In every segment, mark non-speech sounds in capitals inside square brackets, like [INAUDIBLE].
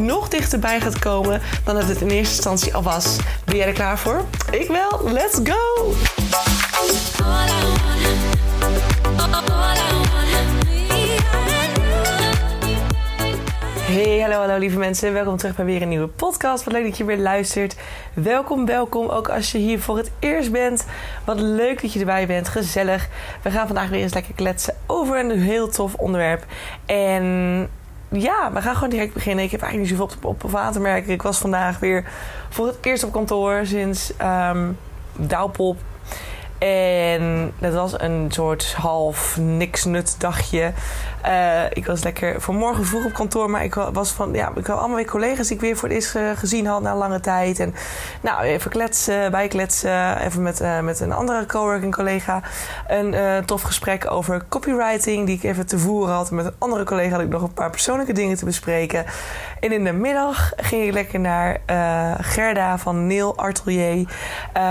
nog dichterbij gaat komen dan dat het in eerste instantie al was. Ben jij er klaar voor? Ik wel. Let's go! Hey, hallo, hallo lieve mensen. Welkom terug bij weer een nieuwe podcast. Wat leuk dat je weer luistert. Welkom, welkom. Ook als je hier voor het eerst bent. Wat leuk dat je erbij bent. Gezellig. We gaan vandaag weer eens lekker kletsen over een heel tof onderwerp. En ja, we gaan gewoon direct beginnen. Ik heb eigenlijk niet zoveel op, op, aan. Ik was vandaag weer voor het eerst op kantoor sinds um, Douwpop. En dat was een soort half niks nut dagje. Uh, ik was lekker vanmorgen vroeg op kantoor, maar ik was van ja, ik had allemaal weer collega's die ik weer voor het eerst uh, gezien had na lange tijd. En nou, even kletsen, bijkletsen, even met, uh, met een andere coworking collega. Een tof gesprek over copywriting die ik even te voeren had. Met een andere collega had ik nog een paar persoonlijke dingen te bespreken. En in de middag ging ik lekker naar Gerda van Neil Artelier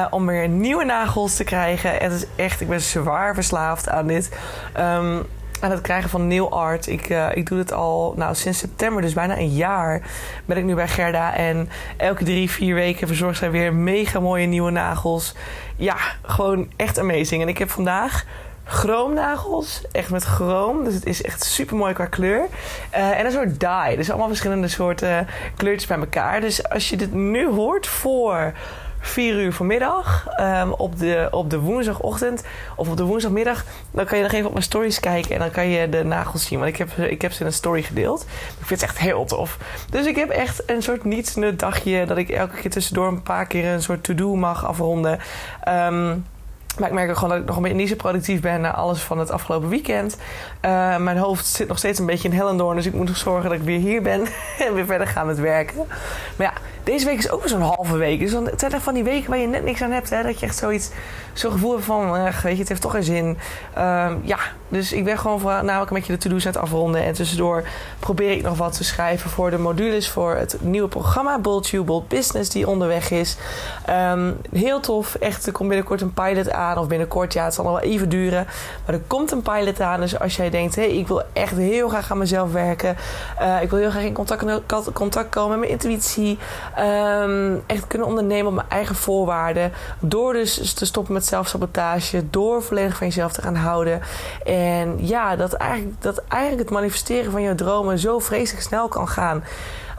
om weer nieuwe nagels te krijgen. Het is echt, ik ben zwaar verslaafd aan dit. Um, aan het krijgen van nail art. Ik, uh, ik doe het al nou, sinds september, dus bijna een jaar ben ik nu bij Gerda. En elke drie, vier weken verzorgt zij weer mega mooie nieuwe nagels. Ja, gewoon echt amazing. En ik heb vandaag chroomnagels. Echt met chroom. Dus het is echt super mooi qua kleur. Uh, en een soort dye. Dus allemaal verschillende soorten kleurtjes bij elkaar. Dus als je dit nu hoort voor 4 uur vanmiddag um, op, de, op de woensdagochtend of op de woensdagmiddag. Dan kan je nog even op mijn stories kijken en dan kan je de nagels zien. Want ik heb, ik heb ze in een story gedeeld. Ik vind het echt heel tof. Dus ik heb echt een soort nietsnut dagje dat ik elke keer tussendoor een paar keer een soort to-do mag afronden. Um, maar ik merk ook gewoon dat ik nog een beetje niet zo productief ben na alles van het afgelopen weekend. Uh, mijn hoofd zit nog steeds een beetje in Hellendoorn. Dus ik moet nog zorgen dat ik weer hier ben [LAUGHS] en weer verder ga met werken. Maar ja, deze week is ook zo'n halve week. Dus dan, het zijn van die weken waar je net niks aan hebt. Hè? Dat je echt zoiets, zo'n gevoel hebt van, uh, weet je, het heeft toch geen zin. Uh, ja, dus ik ben gewoon voor, namelijk een beetje de to-do's aan afronden. En tussendoor probeer ik nog wat te schrijven voor de modules voor het nieuwe programma Bold You, Bold Business die onderweg is. Um, heel tof. Echt, er komt binnenkort een pilot Of binnenkort, ja, het zal nog wel even duren. Maar er komt een pilot aan. Dus als jij denkt, hé, hey, ik wil echt heel graag aan mezelf werken. Uh, ik wil heel graag in contact, contact komen met mijn intuïtie. Um, echt kunnen ondernemen op mijn eigen voorwaarden. Door dus te stoppen met zelfsabotage. Door volledig van jezelf te gaan houden. En ja, dat eigenlijk, dat eigenlijk het manifesteren van je dromen zo vreselijk snel kan gaan.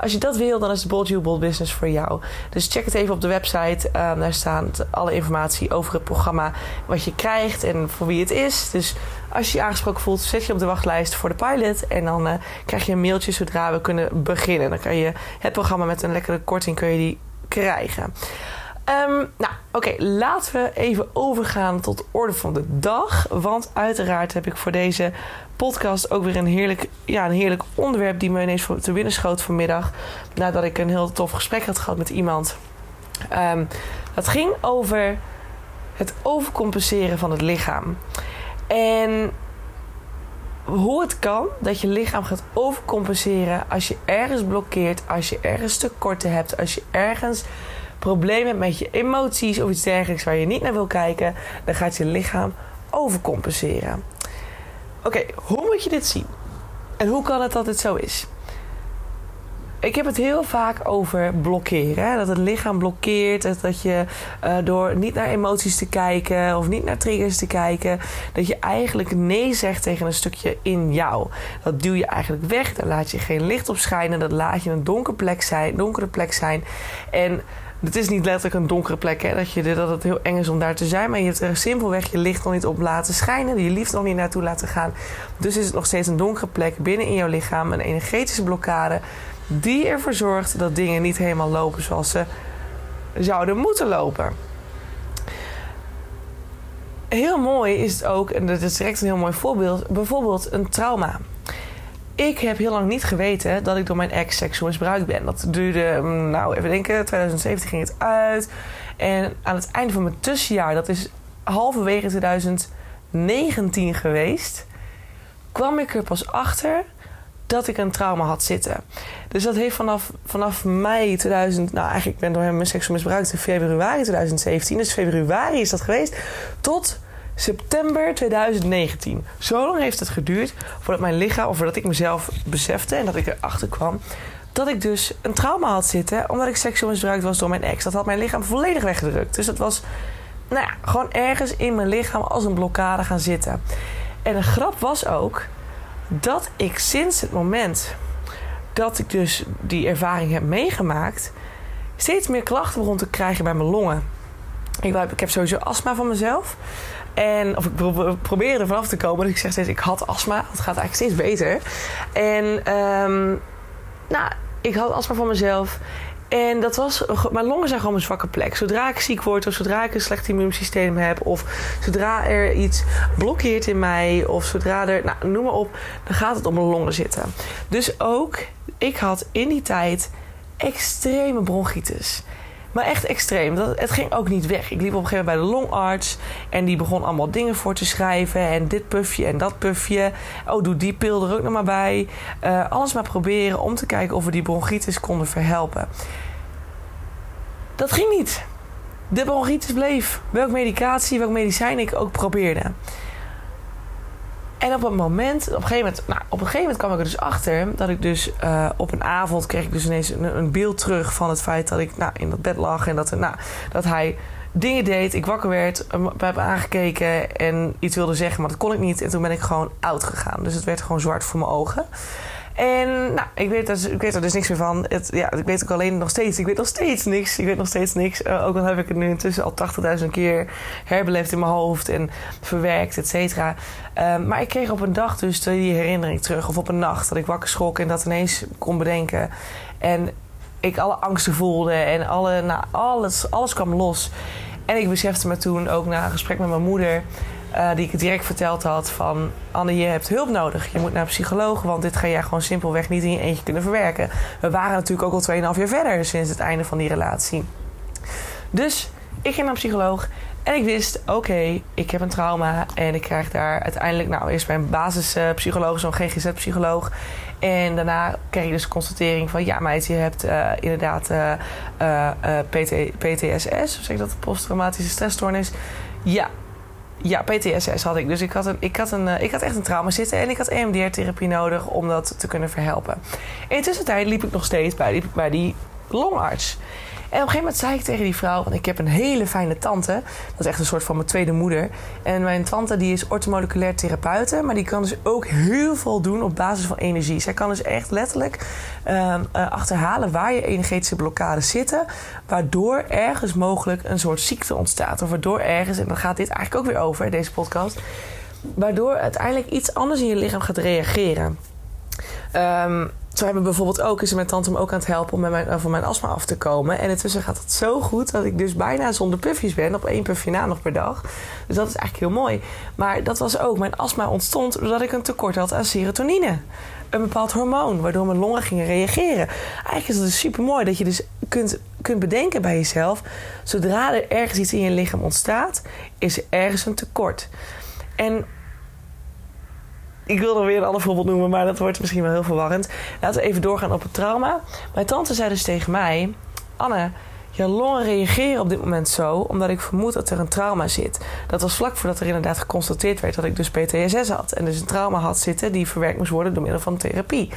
Als je dat wil, dan is de Bold You Bold Business voor jou. Dus check het even op de website. Um, daar staat alle informatie over het programma, wat je krijgt en voor wie het is. Dus als je je aangesproken voelt, zet je op de wachtlijst voor de pilot. En dan uh, krijg je een mailtje zodra we kunnen beginnen. Dan kan je het programma met een lekkere korting kun je die krijgen. Um, nou, oké, laten we even overgaan tot orde van de dag. Want uiteraard heb ik voor deze podcast ook weer een heerlijk, ja, een heerlijk onderwerp die me ineens te binnen schoot vanmiddag. Nadat ik een heel tof gesprek had gehad met iemand. Um, dat ging over het overcompenseren van het lichaam. En hoe het kan dat je lichaam gaat overcompenseren als je ergens blokkeert, als je ergens tekorten hebt, als je ergens problemen hebt met je emoties of iets dergelijks waar je niet naar wil kijken, dan gaat je lichaam overcompenseren. Oké, hoe moet je dit zien? En hoe kan het dat het zo is? Ik heb het heel vaak over blokkeren. Hè? Dat het lichaam blokkeert. Dat je uh, door niet naar emoties te kijken of niet naar triggers te kijken, dat je eigenlijk nee zegt tegen een stukje in jou. Dat duw je eigenlijk weg. Daar laat je geen licht op schijnen. Dat laat je een donkere plek zijn. Donkere plek zijn. En het is niet letterlijk een donkere plek, hè, dat, je, dat het heel eng is om daar te zijn. Maar je hebt er simpelweg je licht nog niet op laten schijnen. Je liefde nog niet naartoe laten gaan. Dus is het nog steeds een donkere plek binnen in jouw lichaam. Een energetische blokkade. Die ervoor zorgt dat dingen niet helemaal lopen zoals ze zouden moeten lopen. Heel mooi is het ook, en dat is direct een heel mooi voorbeeld. Bijvoorbeeld een trauma ik heb heel lang niet geweten dat ik door mijn ex seksueel misbruikt ben. Dat duurde, mm, nou even denken, 2017 ging het uit. En aan het einde van mijn tussenjaar, dat is halverwege 2019 geweest, kwam ik er pas achter dat ik een trauma had zitten. Dus dat heeft vanaf, vanaf mei 2000, nou eigenlijk ik ben door hem seksueel misbruikt in februari 2017. Dus februari is dat geweest. Tot september 2019. Zo lang heeft het geduurd voordat mijn lichaam, of voordat ik mezelf besefte en dat ik erachter kwam dat ik dus een trauma had zitten omdat ik seksueel misbruikt was door mijn ex. Dat had mijn lichaam volledig weggedrukt. Dus dat was nou ja, gewoon ergens in mijn lichaam als een blokkade gaan zitten. En een grap was ook dat ik sinds het moment dat ik dus die ervaring heb meegemaakt, steeds meer klachten begon te krijgen bij mijn longen. Ik, ik heb sowieso astma van mezelf. En, of ik probeer er vanaf te komen. Dus ik zeg steeds, ik had astma. Het gaat eigenlijk steeds beter. En um, nou, ik had astma van mezelf. En dat was, mijn longen zijn gewoon een zwakke plek. Zodra ik ziek word, of zodra ik een slecht immuunsysteem heb, of zodra er iets blokkeert in mij, of zodra er, nou, noem maar op, dan gaat het om mijn longen zitten. Dus ook, ik had in die tijd extreme bronchitis. Maar echt extreem. Dat, het ging ook niet weg. Ik liep op een gegeven moment bij de longarts. En die begon allemaal dingen voor te schrijven. En dit pufje en dat pufje. Oh, doe die pil er ook nog maar bij. Uh, alles maar proberen om te kijken of we die bronchitis konden verhelpen. Dat ging niet. De bronchitis bleef. Welke medicatie, welk medicijn ik ook probeerde. En op een moment, op een gegeven moment, nou, op een gegeven moment kwam ik er dus achter dat ik dus uh, op een avond kreeg ik dus ineens een, een, beeld terug van het feit dat ik nou, in dat bed lag en dat, nou, dat hij dingen deed. Ik wakker werd, heb aangekeken en iets wilde zeggen, maar dat kon ik niet. En toen ben ik gewoon oud gegaan. Dus het werd gewoon zwart voor mijn ogen. En nou, ik weet, dus, ik weet er dus niks meer van. Het, ja, ik weet ook alleen nog steeds. Ik weet nog steeds niks. Ik weet nog steeds niks. Uh, ook al heb ik het nu intussen al 80.000 keer herbeleefd in mijn hoofd en verwerkt, et cetera. Uh, maar ik kreeg op een dag dus die herinnering terug. Of op een nacht dat ik wakker schrok en dat ineens kon bedenken. En ik alle angsten voelde en alle, nou, alles, alles kwam los. En ik besefte me toen ook na een gesprek met mijn moeder uh, die ik direct verteld had van... Anne, je hebt hulp nodig. Je moet naar een psycholoog, want dit ga jij gewoon simpelweg niet in je eentje kunnen verwerken. We waren natuurlijk ook al 2,5 jaar verder sinds het einde van die relatie. Dus ik ging naar een psycholoog en ik wist, oké, ik heb een trauma en ik krijg daar uiteindelijk, nou, eerst bij een basispsycholoog, zo'n GGZ-psycholoog. En daarna kreeg je dus constatering van, ja, meid, je hebt uh, inderdaad uh, uh, PT, PTSS, of zeg ik dat, posttraumatische stressstoornis. Ja, ja, PTSS had ik. Dus ik had, een, ik, had een, eh, ik had echt een trauma zitten en ik had EMDR-therapie nodig om dat te kunnen verhelpen. In de tussentijd liep ik nog steeds bij bij die longarts. En op een gegeven moment zei ik tegen die vrouw: want ik heb een hele fijne tante. Dat is echt een soort van mijn tweede moeder. En mijn tante die is ortomoleculair therapeute. Maar die kan dus ook heel veel doen op basis van energie. Zij kan dus echt letterlijk uh, achterhalen waar je energetische blokkades zitten. Waardoor ergens mogelijk een soort ziekte ontstaat. Of waardoor ergens, en dan gaat dit eigenlijk ook weer over, deze podcast. Waardoor uiteindelijk iets anders in je lichaam gaat reageren. Um, zo hebben we bijvoorbeeld ook, is mijn tante me ook aan het helpen om met mijn, van mijn astma af te komen. En intussen gaat het zo goed dat ik dus bijna zonder puffjes ben, op één puffje na nog per dag. Dus dat is eigenlijk heel mooi. Maar dat was ook, mijn astma ontstond doordat ik een tekort had aan serotonine. Een bepaald hormoon, waardoor mijn longen gingen reageren. Eigenlijk is het dus super mooi dat je dus kunt, kunt bedenken bij jezelf, zodra er ergens iets in je lichaam ontstaat, is er ergens een tekort. En ik wil nog weer een ander voorbeeld noemen, maar dat wordt misschien wel heel verwarrend. Laten we even doorgaan op het trauma. Mijn tante zei dus tegen mij: Anne, je longen reageren op dit moment zo omdat ik vermoed dat er een trauma zit. Dat was vlak voordat er inderdaad geconstateerd werd dat ik dus PTSS had. En dus een trauma had zitten die verwerkt moest worden door middel van therapie.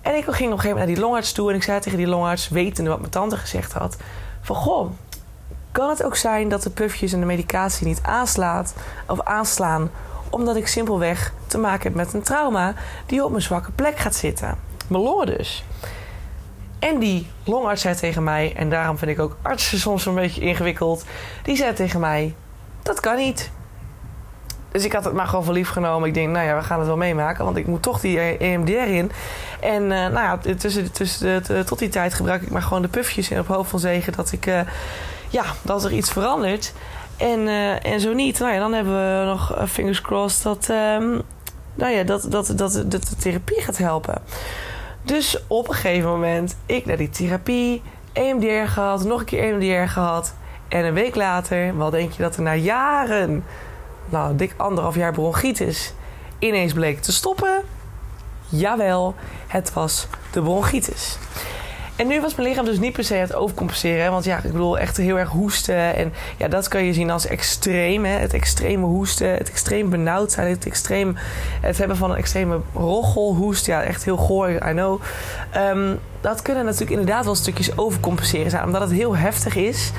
En ik ging op een gegeven moment naar die longarts toe en ik zei tegen die longarts, wetende wat mijn tante gezegd had: van goh, kan het ook zijn dat de pufjes en de medicatie niet aanslaat of aanslaan omdat ik simpelweg te maken heb met een trauma die op mijn zwakke plek gaat zitten. Mijn dus. En die longarts zei tegen mij, en daarom vind ik ook artsen soms een beetje ingewikkeld. Die zei tegen mij: Dat kan niet. Dus ik had het maar gewoon voor lief genomen. Ik denk, nou ja, we gaan het wel meemaken. Want ik moet toch die EMDR in. En uh, nou ja, tussen, tot die tijd gebruik ik maar gewoon de pufjes in op hoofd van zegen. Dat ik, uh, ja, dat er iets verandert. En, uh, en zo niet, nou ja, dan hebben we nog uh, fingers crossed dat, um, nou ja, dat, dat, dat, dat de therapie gaat helpen. Dus op een gegeven moment, ik naar die therapie, EMDR gehad, nog een keer EMDR gehad. En een week later, wel denk je dat er na jaren, nou dik anderhalf jaar bronchitis, ineens bleek te stoppen? Jawel, het was de bronchitis. En nu was mijn lichaam dus niet per se het overcompenseren. Want ja, ik bedoel echt heel erg hoesten. En ja, dat kan je zien als extreem. Hè? Het extreme hoesten, het extreem benauwd zijn. Het extreem, het hebben van een extreme rochelhoest. Ja, echt heel goor, I know. Um, dat kunnen natuurlijk inderdaad wel stukjes overcompenseren zijn. Omdat het heel heftig is.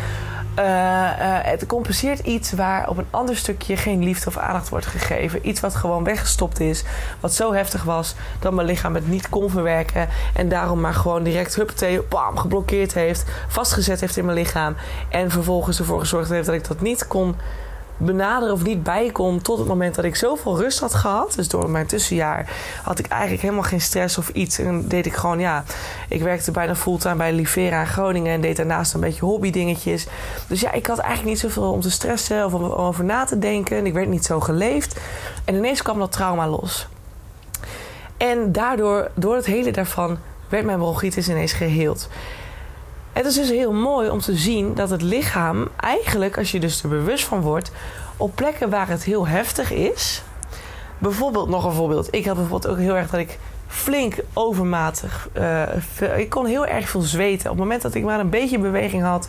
Uh, uh, het compenseert iets waar op een ander stukje geen liefde of aandacht wordt gegeven. Iets wat gewoon weggestopt is. Wat zo heftig was dat mijn lichaam het niet kon verwerken. En daarom maar gewoon direct huppatee, bam, geblokkeerd heeft. Vastgezet heeft in mijn lichaam. En vervolgens ervoor gezorgd heeft dat ik dat niet kon benaderen of niet bijkom tot het moment dat ik zoveel rust had gehad. Dus door mijn tussenjaar had ik eigenlijk helemaal geen stress of iets. En deed ik gewoon, ja, ik werkte bijna fulltime bij Livera in Groningen en deed daarnaast een beetje hobbydingetjes. Dus ja, ik had eigenlijk niet zoveel om te stressen of om over na te denken. En ik werd niet zo geleefd. En ineens kwam dat trauma los. En daardoor, door het hele daarvan, werd mijn bronchitis ineens geheeld. Het is dus heel mooi om te zien dat het lichaam eigenlijk, als je dus er bewust van wordt, op plekken waar het heel heftig is. Bijvoorbeeld, nog een voorbeeld. Ik had bijvoorbeeld ook heel erg dat ik flink overmatig. Uh, ik kon heel erg veel zweten. Op het moment dat ik maar een beetje beweging had.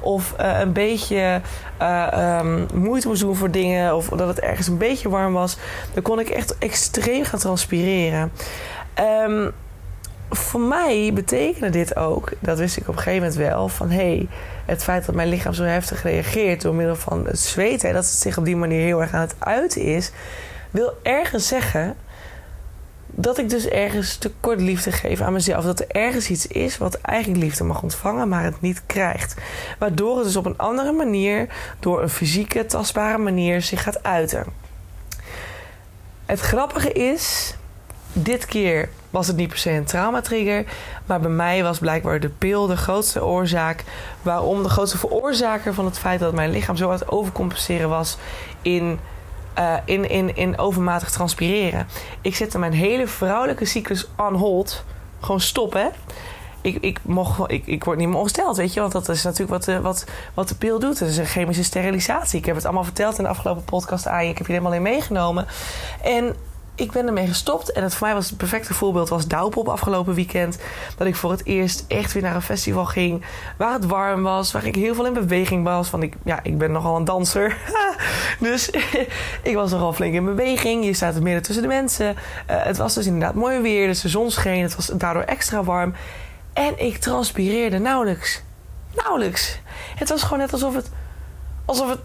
of uh, een beetje uh, um, moeite moest doen voor dingen. of dat het ergens een beetje warm was. dan kon ik echt extreem gaan transpireren. Um, voor mij betekende dit ook, dat wist ik op een gegeven moment wel, van hé, hey, het feit dat mijn lichaam zo heftig reageert door middel van het zweten, dat het zich op die manier heel erg aan het uiten is, wil ergens zeggen dat ik dus ergens tekort liefde geef aan mezelf. Dat er ergens iets is wat eigenlijk liefde mag ontvangen, maar het niet krijgt. Waardoor het dus op een andere manier, door een fysieke, tastbare manier, zich gaat uiten. Het grappige is, dit keer was het niet per se een traumatrigger. Maar bij mij was blijkbaar de pil de grootste oorzaak. Waarom de grootste veroorzaker van het feit dat mijn lichaam zo aan het overcompenseren was in, uh, in, in, in overmatig transpireren. Ik zette mijn hele vrouwelijke cyclus on hold. Gewoon stoppen. Ik, ik, mocht, ik, ik word niet meer ongesteld, weet je. Want dat is natuurlijk wat de, wat, wat de pil doet. Het is een chemische sterilisatie. Ik heb het allemaal verteld in de afgelopen podcast aan je. Ik heb je helemaal in meegenomen. En ik ben ermee gestopt. En het voor mij was het perfecte voorbeeld was Douwpop afgelopen weekend. Dat ik voor het eerst echt weer naar een festival ging. Waar het warm was. Waar ik heel veel in beweging was. Want ik, ja, ik ben nogal een danser. [LAUGHS] dus [LAUGHS] ik was nogal flink in beweging. Je staat midden tussen de mensen. Uh, het was dus inderdaad mooi weer. Dus de zon scheen. Het was daardoor extra warm. En ik transpireerde nauwelijks. Nauwelijks. Het was gewoon net alsof het alsof het.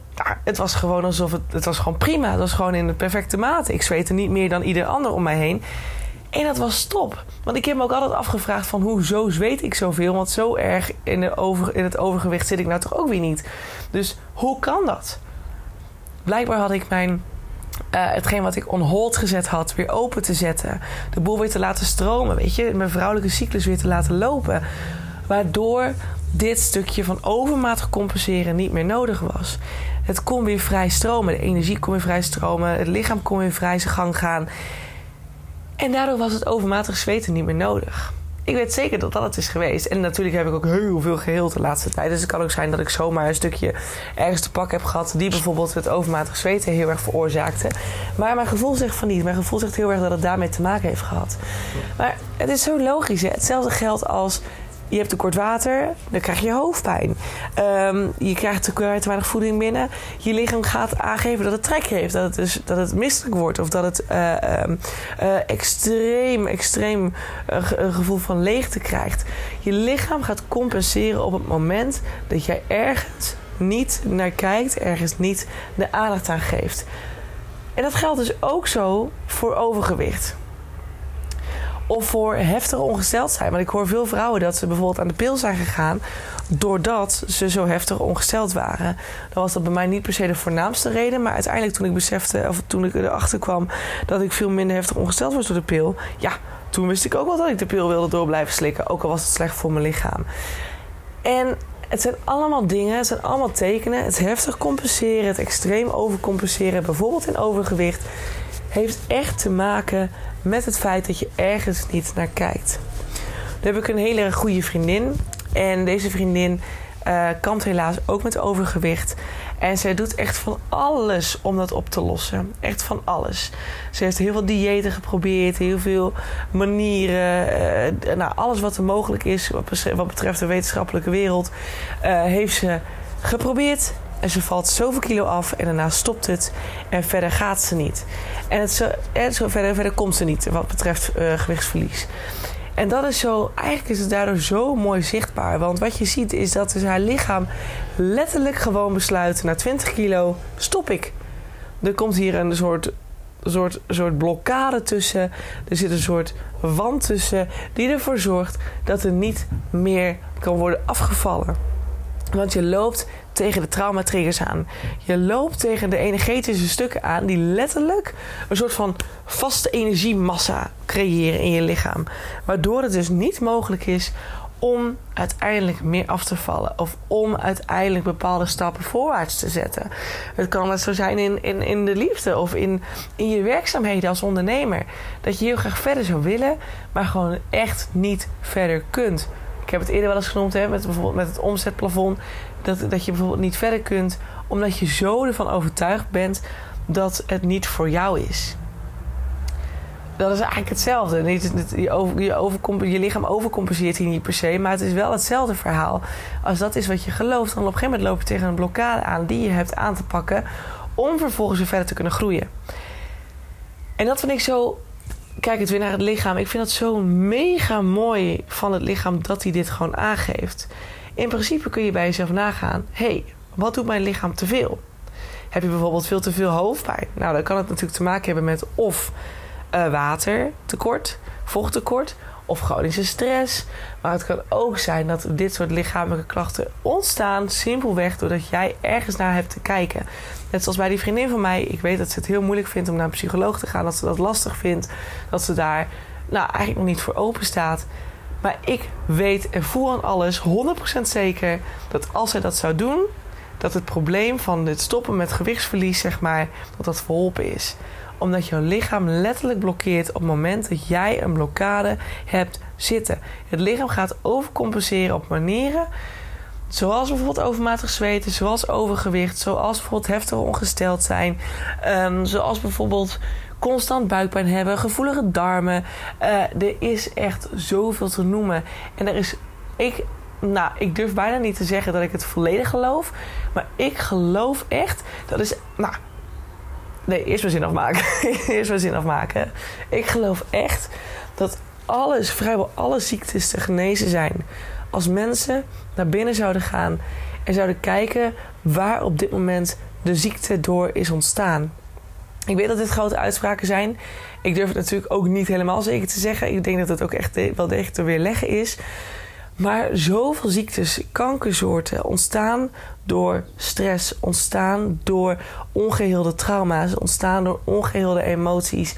Het was gewoon alsof het. Het was gewoon prima. Het was gewoon in de perfecte mate. Ik zweette niet meer dan ieder ander om mij heen. En dat was top. Want ik heb me ook altijd afgevraagd van hoezo zweet ik zoveel? Want zo erg in, de over, in het overgewicht zit ik nou toch ook weer niet. Dus hoe kan dat? Blijkbaar had ik mijn uh, hetgeen wat ik on hold gezet had, weer open te zetten. De boel weer te laten stromen, weet je. Mijn vrouwelijke cyclus weer te laten lopen. Waardoor dit stukje van overmatig compenseren niet meer nodig was. Het kon weer vrij stromen. De energie kon weer vrij stromen. Het lichaam kon weer vrij zijn gang gaan. En daardoor was het overmatig zweten niet meer nodig. Ik weet zeker dat dat het is geweest. En natuurlijk heb ik ook heel veel geheeld de laatste tijd. Dus het kan ook zijn dat ik zomaar een stukje ergens te pak heb gehad... die bijvoorbeeld het overmatig zweten heel erg veroorzaakte. Maar mijn gevoel zegt van niet. Mijn gevoel zegt heel erg dat het daarmee te maken heeft gehad. Maar het is zo logisch. Hè? Hetzelfde geldt als je hebt tekort water, dan krijg je hoofdpijn. Um, je krijgt te weinig voeding binnen. Je lichaam gaat aangeven dat het trek heeft, dat het, dus, dat het misselijk wordt of dat het uh, uh, extreem, extreem uh, gevoel van leegte krijgt. Je lichaam gaat compenseren op het moment dat jij ergens niet naar kijkt, ergens niet de aandacht aan geeft. En dat geldt dus ook zo voor overgewicht of voor heftige ongesteld zijn. Want ik hoor veel vrouwen dat ze bijvoorbeeld aan de pil zijn gegaan doordat ze zo heftig ongesteld waren. Dan was dat bij mij niet per se de voornaamste reden, maar uiteindelijk toen ik besefte of toen ik erachter kwam dat ik veel minder heftig ongesteld was door de pil, ja, toen wist ik ook wel dat ik de pil wilde door blijven slikken, ook al was het slecht voor mijn lichaam. En het zijn allemaal dingen, het zijn allemaal tekenen. Het heftig compenseren, het extreem overcompenseren, bijvoorbeeld in overgewicht heeft echt te maken met het feit dat je ergens niet naar kijkt. Dan heb ik een hele goede vriendin. En deze vriendin uh, kampt helaas ook met overgewicht. En zij doet echt van alles om dat op te lossen. Echt van alles. Ze heeft heel veel diëten geprobeerd, heel veel manieren. Uh, nou, alles wat er mogelijk is wat betreft de wetenschappelijke wereld, uh, heeft ze geprobeerd. En ze valt zoveel kilo af en daarna stopt het. En verder gaat ze niet. En, het zo, en zo verder, verder komt ze niet wat betreft uh, gewichtsverlies. En dat is zo, eigenlijk is het daardoor zo mooi zichtbaar. Want wat je ziet is dat dus haar lichaam letterlijk gewoon besluit: na 20 kilo stop ik. Er komt hier een soort, soort, soort blokkade tussen. Er zit een soort wand tussen die ervoor zorgt dat er niet meer kan worden afgevallen. Want je loopt tegen de traumatriggers aan. Je loopt tegen de energetische stukken aan die letterlijk een soort van vaste energiemassa creëren in je lichaam. Waardoor het dus niet mogelijk is om uiteindelijk meer af te vallen. Of om uiteindelijk bepaalde stappen voorwaarts te zetten. Het kan net zo zijn in, in, in de liefde of in, in je werkzaamheden als ondernemer. Dat je heel graag verder zou willen, maar gewoon echt niet verder kunt. Ik heb het eerder wel eens genoemd, hè, met bijvoorbeeld met het omzetplafond. Dat, dat je bijvoorbeeld niet verder kunt, omdat je zo ervan overtuigd bent dat het niet voor jou is. Dat is eigenlijk hetzelfde. Je, over, je, lichaam overcompenseert hier niet per se, maar het is wel hetzelfde verhaal. Als dat is wat je gelooft, dan op een gegeven moment loop je tegen een blokkade aan die je hebt aan te pakken om vervolgens weer verder te kunnen groeien. En dat vind ik zo kijk het weer naar het lichaam. Ik vind het zo mega mooi van het lichaam dat hij dit gewoon aangeeft. In principe kun je bij jezelf nagaan: hé, hey, wat doet mijn lichaam te veel? Heb je bijvoorbeeld veel te veel hoofdpijn? Nou, dan kan het natuurlijk te maken hebben met of uh, watertekort, vochttekort of chronische stress. Maar het kan ook zijn dat dit soort lichamelijke klachten ontstaan simpelweg doordat jij ergens naar hebt te kijken. Net zoals bij die vriendin van mij. Ik weet dat ze het heel moeilijk vindt om naar een psycholoog te gaan. Dat ze dat lastig vindt. Dat ze daar nou, eigenlijk nog niet voor open staat. Maar ik weet en voel aan alles 100% zeker dat als zij dat zou doen, dat het probleem van het stoppen met gewichtsverlies, zeg maar, dat dat verholpen is omdat jouw lichaam letterlijk blokkeert op het moment dat jij een blokkade hebt zitten. Het lichaam gaat overcompenseren op manieren zoals bijvoorbeeld overmatig zweten, zoals overgewicht, zoals bijvoorbeeld heftig ongesteld zijn, um, zoals bijvoorbeeld constant buikpijn hebben, gevoelige darmen. Uh, er is echt zoveel te noemen. En er is. Ik, nou, ik durf bijna niet te zeggen dat ik het volledig geloof. Maar ik geloof echt. Dat is. Nou, Nee, eerst mijn zin afmaken. [LAUGHS] eerst mijn zin afmaken. Ik geloof echt dat alles, vrijwel alle ziektes te genezen zijn. Als mensen naar binnen zouden gaan en zouden kijken waar op dit moment de ziekte door is ontstaan. Ik weet dat dit grote uitspraken zijn. Ik durf het natuurlijk ook niet helemaal zeker te zeggen. Ik denk dat het ook echt wel degelijk te weerleggen is. Maar zoveel ziektes, kankersoorten ontstaan door stress, ontstaan door ongeheelde trauma's, ontstaan door ongeheelde emoties.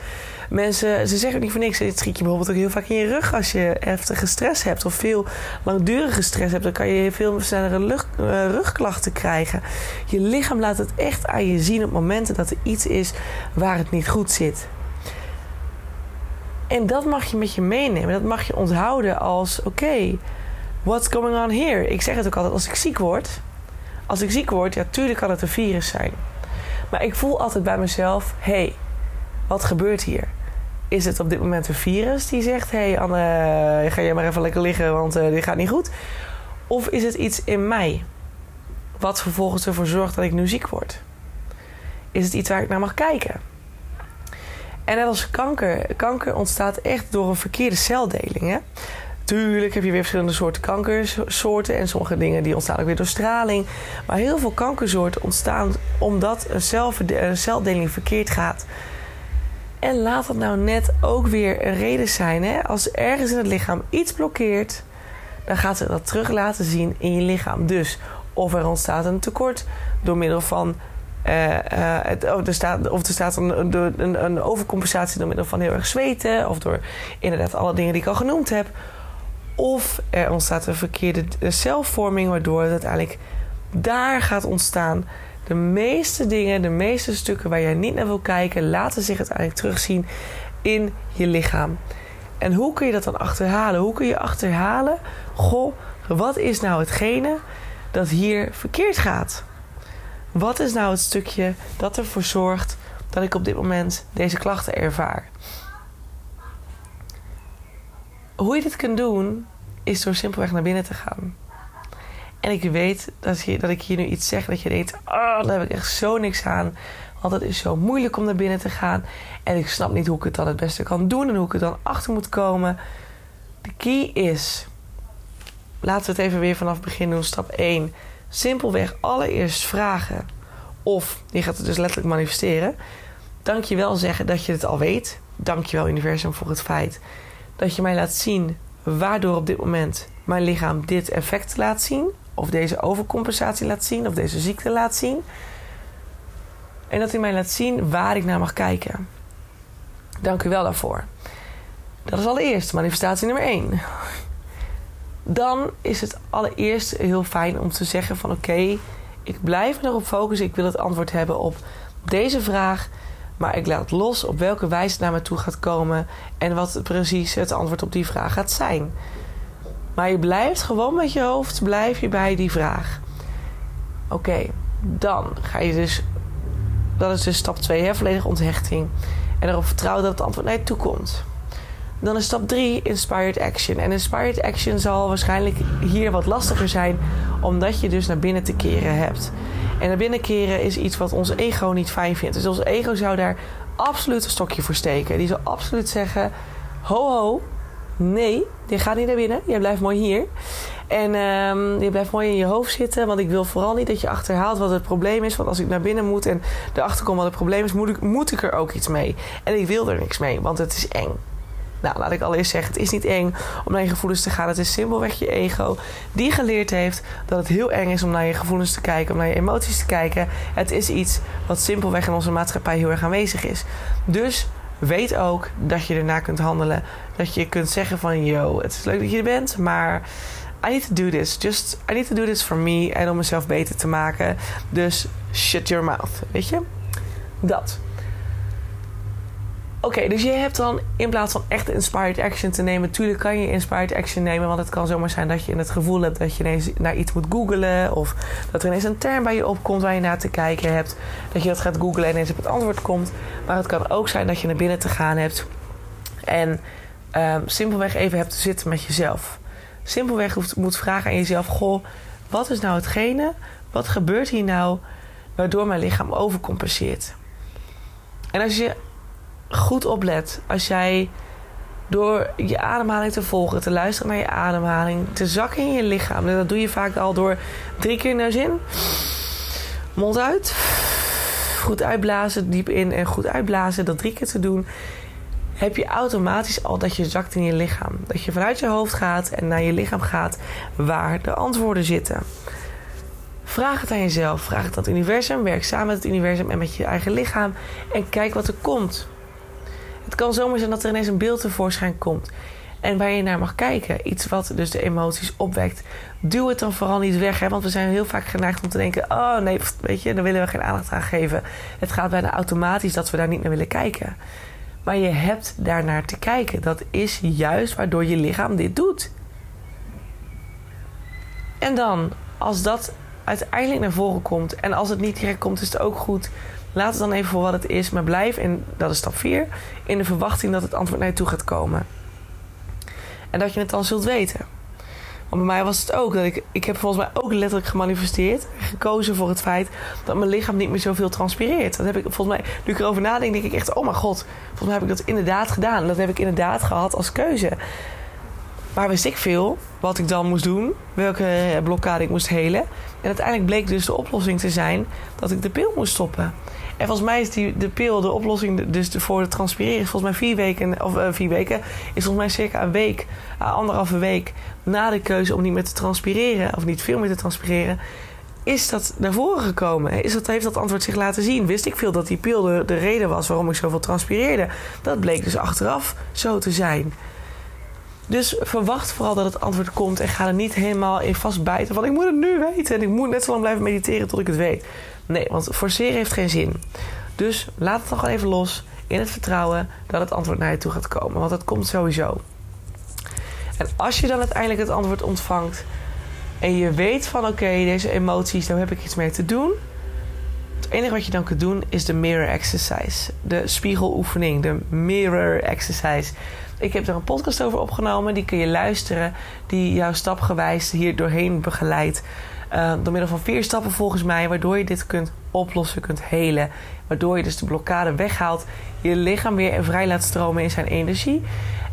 Mensen, ze zeggen niet voor niks. Het schiet je bijvoorbeeld ook heel vaak in je rug als je heftige stress hebt of veel langdurige stress hebt. Dan kan je veel snellere uh, rugklachten krijgen. Je lichaam laat het echt aan je zien op momenten dat er iets is waar het niet goed zit. En dat mag je met je meenemen. Dat mag je onthouden als: oké, what's going on here? Ik zeg het ook altijd: als ik ziek word, als ik ziek word, ja, tuurlijk kan het een virus zijn. Maar ik voel altijd bij mezelf: hé, hey, wat gebeurt hier? Is het op dit moment een virus die zegt: hé, hey Anne, ga je maar even lekker liggen, want uh, dit gaat niet goed? Of is het iets in mij wat vervolgens ervoor zorgt dat ik nu ziek word? Is het iets waar ik naar mag kijken? En net als kanker. Kanker ontstaat echt door een verkeerde celdeling. Hè? Tuurlijk heb je weer verschillende soorten kankersoorten. En sommige dingen die ontstaan ook weer door straling. Maar heel veel kankersoorten ontstaan omdat een, celdeling verkeerd gaat. En laat dat nou net ook weer een reden zijn. Hè? Als ergens in het lichaam iets blokkeert, dan gaat ze dat terug laten zien in je lichaam. Dus of er ontstaat een tekort door middel van. Uh, het, of er staat, of er staat een, een, een overcompensatie door middel van heel erg zweten. Of door inderdaad alle dingen die ik al genoemd heb. Of er ontstaat een verkeerde celvorming, waardoor het uiteindelijk daar gaat ontstaan. De meeste dingen, de meeste stukken waar jij niet naar wil kijken, laten zich uiteindelijk terugzien in je lichaam. En hoe kun je dat dan achterhalen? Hoe kun je achterhalen, goh, wat is nou hetgene dat hier verkeerd gaat? Wat is nou het stukje dat ervoor zorgt dat ik op dit moment deze klachten ervaar? Hoe je dit kunt doen, is door simpelweg naar binnen te gaan. En ik weet dat, je, dat ik hier nu iets zeg dat je denkt: oh, daar heb ik echt zo niks aan. Want het is zo moeilijk om naar binnen te gaan. En ik snap niet hoe ik het dan het beste kan doen en hoe ik er dan achter moet komen. De key is, laten we het even weer vanaf begin doen. Stap 1. Simpelweg allereerst vragen. Of je gaat het dus letterlijk manifesteren. Dank je wel zeggen dat je het al weet. Dank je wel, universum, voor het feit dat je mij laat zien waardoor op dit moment mijn lichaam dit effect laat zien. Of deze overcompensatie laat zien. Of deze ziekte laat zien. En dat hij mij laat zien waar ik naar mag kijken. Dank u wel daarvoor. Dat is allereerst manifestatie nummer 1. Dan is het allereerst heel fijn om te zeggen van oké, ik blijf erop focussen. Ik wil het antwoord hebben op deze vraag. Maar ik laat los op welke wijze het naar me toe gaat komen. En wat precies het antwoord op die vraag gaat zijn. Maar je blijft gewoon met je hoofd blijf je bij die vraag. Oké, dan ga je dus dat is dus stap 2, volledige onthechting. En erop vertrouwen dat het antwoord naar je toe komt. Dan is stap 3 inspired action. En inspired action zal waarschijnlijk hier wat lastiger zijn, omdat je dus naar binnen te keren hebt. En naar binnen keren is iets wat ons ego niet fijn vindt. Dus ons ego zou daar absoluut een stokje voor steken. Die zal absoluut zeggen: ho ho, nee, je gaat niet naar binnen, jij blijft mooi hier. En um, je blijft mooi in je hoofd zitten. Want ik wil vooral niet dat je achterhaalt wat het probleem is. Want als ik naar binnen moet en erachter kom wat het probleem is, moet ik, moet ik er ook iets mee. En ik wil er niks mee, want het is eng. Nou, laat ik allereerst zeggen, het is niet eng om naar je gevoelens te gaan. Het is simpelweg je ego die geleerd heeft dat het heel eng is om naar je gevoelens te kijken, om naar je emoties te kijken. Het is iets wat simpelweg in onze maatschappij heel erg aanwezig is. Dus weet ook dat je ernaar kunt handelen. Dat je kunt zeggen van, yo, het is leuk dat je er bent, maar I need to do this. Just, I need to do this for me en om mezelf beter te maken. Dus shut your mouth, weet je? Dat. Oké, dus je hebt dan in plaats van echt inspired action te nemen, natuurlijk kan je inspired action nemen, want het kan zomaar zijn dat je in het gevoel hebt dat je ineens naar iets moet googlen, of dat er ineens een term bij je opkomt waar je naar te kijken hebt, dat je dat gaat googlen en ineens op het antwoord komt. Maar het kan ook zijn dat je naar binnen te gaan hebt en um, simpelweg even hebt te zitten met jezelf simpelweg moet vragen aan jezelf: Goh, wat is nou hetgene? Wat gebeurt hier nou waardoor mijn lichaam overcompenseert? En als je goed oplet, als jij door je ademhaling te volgen, te luisteren naar je ademhaling, te zakken in je lichaam. En dat doe je vaak al door drie keer neus in, mond uit, goed uitblazen, diep in en goed uitblazen. Dat drie keer te doen heb je automatisch al dat je zakt in je lichaam. Dat je vanuit je hoofd gaat en naar je lichaam gaat waar de antwoorden zitten. Vraag het aan jezelf, vraag het aan het universum, werk samen met het universum en met je eigen lichaam en kijk wat er komt. Het kan zomaar zijn dat er ineens een beeld tevoorschijn komt en waar je naar mag kijken. Iets wat dus de emoties opwekt. Duw het dan vooral niet weg, hè? want we zijn heel vaak geneigd om te denken: oh nee, weet je, daar willen we geen aandacht aan geven. Het gaat bijna automatisch dat we daar niet naar willen kijken. Maar je hebt daarnaar te kijken. Dat is juist waardoor je lichaam dit doet. En dan, als dat uiteindelijk naar voren komt en als het niet direct komt, is het ook goed. Laat het dan even voor wat het is, maar blijf, en dat is stap 4, in de verwachting dat het antwoord naar je toe gaat komen. En dat je het dan zult weten. Want bij mij was het ook dat ik, ik heb volgens mij ook letterlijk gemanifesteerd. Gekozen voor het feit dat mijn lichaam niet meer zoveel transpireert. Dat heb ik volgens mij, nu ik erover nadenk, denk ik echt: oh mijn god, volgens mij heb ik dat inderdaad gedaan. Dat heb ik inderdaad gehad als keuze. Maar wist ik veel wat ik dan moest doen, welke blokkade ik moest helen. En uiteindelijk bleek dus de oplossing te zijn dat ik de pil moest stoppen. En volgens mij is die, de pil, de oplossing dus voor het transpireren, volgens mij vier weken, of uh, vier weken, is volgens mij circa een week, uh, anderhalve week na de keuze om niet meer te transpireren, of niet veel meer te transpireren, is dat naar voren gekomen? Is dat, heeft dat antwoord zich laten zien? Wist ik veel dat die pil de, de reden was waarom ik zoveel transpireerde? Dat bleek dus achteraf zo te zijn. Dus verwacht vooral dat het antwoord komt en ga er niet helemaal in vastbijten van ik moet het nu weten en ik moet net zo lang blijven mediteren tot ik het weet. Nee, want forceren heeft geen zin. Dus laat het gewoon even los in het vertrouwen dat het antwoord naar je toe gaat komen. Want dat komt sowieso. En als je dan uiteindelijk het antwoord ontvangt en je weet van oké, deze emoties, daar heb ik iets mee te doen. Het enige wat je dan kunt doen is de mirror exercise. De spiegeloefening, de mirror exercise. Ik heb er een podcast over opgenomen, die kun je luisteren, die jou stapgewijs hier doorheen begeleidt. Uh, door middel van vier stappen volgens mij, waardoor je dit kunt oplossen, kunt helen. Waardoor je dus de blokkade weghaalt, je lichaam weer vrij laat stromen in zijn energie.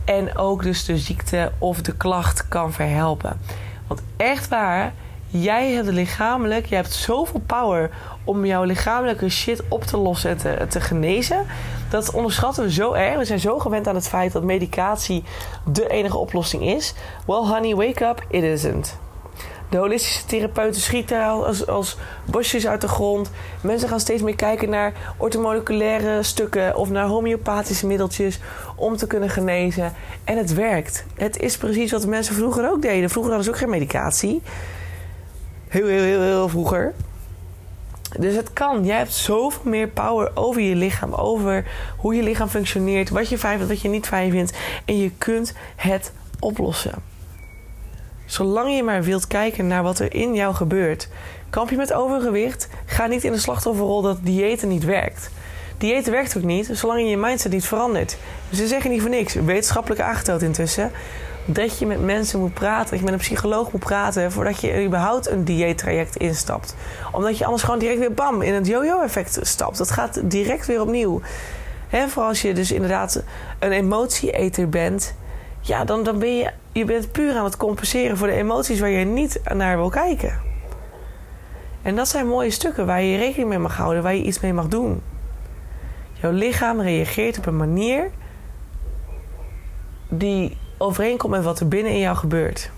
En ook dus de ziekte of de klacht kan verhelpen. Want echt waar, jij hebt lichamelijk, je hebt zoveel power om jouw lichamelijke shit op te lossen en te, te genezen. Dat onderschatten we zo erg. We zijn zo gewend aan het feit dat medicatie de enige oplossing is. Well, honey, wake up, it isn't. De holistische therapeuten schieten als, als bosjes uit de grond. Mensen gaan steeds meer kijken naar ortomoleculaire stukken of naar homeopathische middeltjes om te kunnen genezen. En het werkt. Het is precies wat de mensen vroeger ook deden. Vroeger hadden ze ook geen medicatie. Heel, heel, heel, heel vroeger. Dus het kan. Jij hebt zoveel meer power over je lichaam. Over hoe je lichaam functioneert. Wat je fijn vindt, wat je niet fijn vindt. En je kunt het oplossen. Zolang je maar wilt kijken naar wat er in jou gebeurt. Kamp je met overgewicht? Ga niet in de slachtofferrol dat diëten niet werkt. Diëten werkt ook niet, zolang je je mindset niet verandert. Ze zeggen niet voor niks, wetenschappelijk aangetoond intussen, dat je met mensen moet praten, dat je met een psycholoog moet praten voordat je überhaupt een dieettraject instapt. Omdat je anders gewoon direct weer bam in het yo-yo-effect stapt. Dat gaat direct weer opnieuw. He, vooral als je dus inderdaad een emotieeter bent, ja, dan, dan ben je, je bent puur aan het compenseren voor de emoties waar je niet naar wil kijken. En dat zijn mooie stukken waar je rekening mee mag houden, waar je iets mee mag doen. Jouw lichaam reageert op een manier die overeenkomt met wat er binnen in jou gebeurt.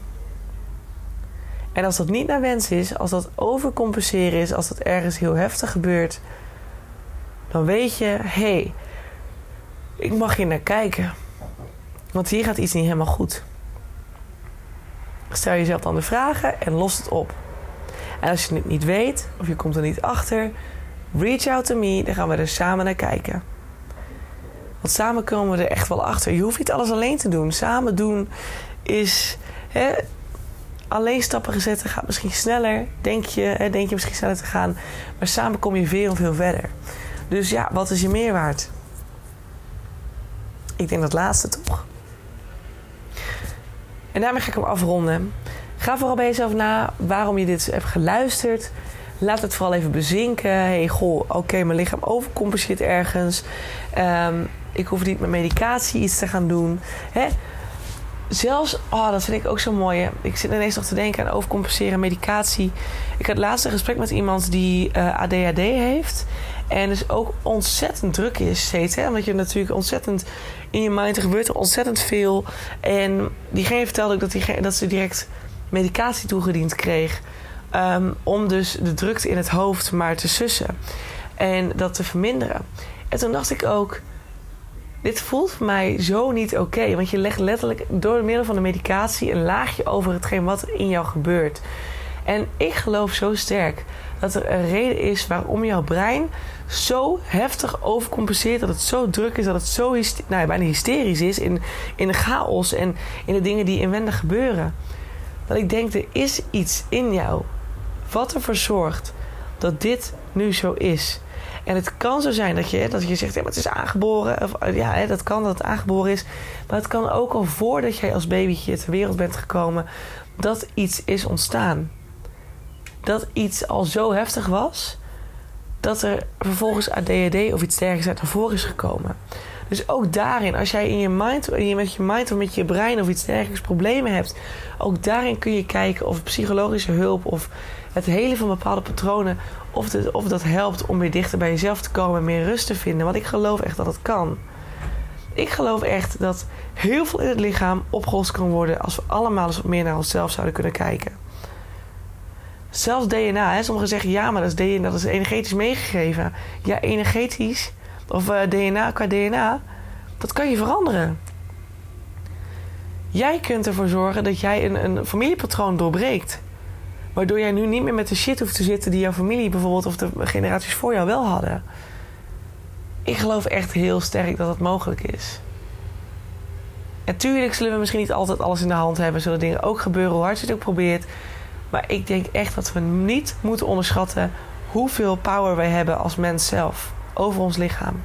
En als dat niet naar wens is, als dat overcompenseren is, als dat ergens heel heftig gebeurt, dan weet je, hé, hey, ik mag hier naar kijken. Want hier gaat iets niet helemaal goed. Stel jezelf dan de vragen en los het op. En als je het niet weet of je komt er niet achter, reach out to me, dan gaan we er samen naar kijken. Want samen komen we er echt wel achter. Je hoeft niet alles alleen te doen. Samen doen is. Hè, alleen stappen zetten gaat misschien sneller. Denk je, hè, denk je misschien sneller te gaan. Maar samen kom je veel veel verder. Dus ja, wat is je meerwaarde? Ik denk dat laatste toch. En daarmee ga ik hem afronden. Ga vooral bij jezelf na waarom je dit hebt geluisterd. Laat het vooral even bezinken. hey, goh, oké, mijn lichaam overcompenseert ergens. Um, ik hoef niet met medicatie iets te gaan doen. Hè? Zelfs, oh, dat vind ik ook zo mooi. Ik zit ineens nog te denken aan overcompenseren, medicatie. Ik had laatst een gesprek met iemand die eh, ADHD heeft. En dus ook ontzettend druk is steeds. Hè? Omdat je natuurlijk ontzettend in je mind, er gebeurt er ontzettend veel. En diegene vertelde ook dat, die, dat ze direct medicatie toegediend kreeg. Um, om dus de drukte in het hoofd maar te sussen. En dat te verminderen. En toen dacht ik ook dit voelt voor mij zo niet oké. want je legt letterlijk door middel van de medicatie een laagje over hetgeen wat in jou gebeurt. En ik geloof zo sterk dat er een reden is waarom jouw brein zo heftig overcompenseert. Dat het zo druk is, dat het zo nou, bijna hysterisch is in, in de chaos en in de dingen die inwendig gebeuren. Dat ik denk, er is iets in jou wat ervoor zorgt dat dit nu zo is. En het kan zo zijn dat je, dat je zegt, ja, het is aangeboren. Of, eh, ja, dat kan dat het aangeboren is. Maar het kan ook al voordat jij als babytje ter wereld bent gekomen, dat iets is ontstaan. Dat iets al zo heftig was, dat er vervolgens ADHD of iets dergelijks uit naar voren is gekomen. Dus ook daarin, als jij in je mind, met je mind of met je brein of iets dergelijks problemen hebt, ook daarin kun je kijken of psychologische hulp of het helen van bepaalde patronen, of, of dat helpt om weer dichter bij jezelf te komen en meer rust te vinden. Want ik geloof echt dat het kan. Ik geloof echt dat heel veel in het lichaam opgelost kan worden als we allemaal eens wat meer naar onszelf zouden kunnen kijken. Zelfs DNA, hè? sommigen zeggen ja, maar dat is DNA, dat is energetisch meegegeven. Ja, energetisch, of eh, DNA qua DNA, dat kan je veranderen. Jij kunt ervoor zorgen dat jij een, een familiepatroon doorbreekt. Waardoor jij nu niet meer met de shit hoeft te zitten die jouw familie bijvoorbeeld of de generaties voor jou wel hadden. Ik geloof echt heel sterk dat dat mogelijk is. En tuurlijk zullen we misschien niet altijd alles in de hand hebben. Zullen dingen ook gebeuren, hoe hard je het ook probeert. Maar ik denk echt dat we niet moeten onderschatten hoeveel power wij hebben als mens zelf over ons lichaam.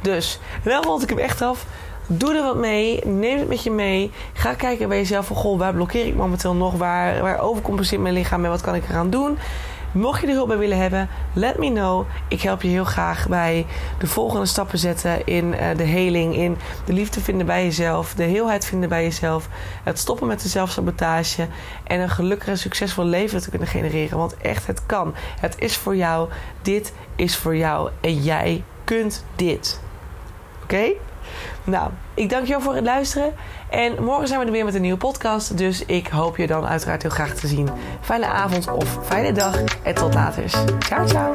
Dus, wel rond ik hem echt af. Doe er wat mee. Neem het met je mee. Ga kijken bij jezelf van... Goh, waar blokkeer ik momenteel nog? Waar, waar overcompenseert mijn lichaam? En wat kan ik eraan doen? Mocht je er hulp bij willen hebben, let me know. Ik help je heel graag bij de volgende stappen zetten in uh, de heling, in de liefde vinden bij jezelf, de heelheid vinden bij jezelf, het stoppen met de zelfsabotage en een gelukkig en succesvol leven te kunnen genereren. Want echt, het kan. Het is voor jou. Dit is voor jou. En jij kunt dit. Oké? Nou, ik dank jou voor het luisteren. En morgen zijn we er weer met een nieuwe podcast. Dus ik hoop je dan uiteraard heel graag te zien. Fijne avond of fijne dag. En tot later. Ciao, ciao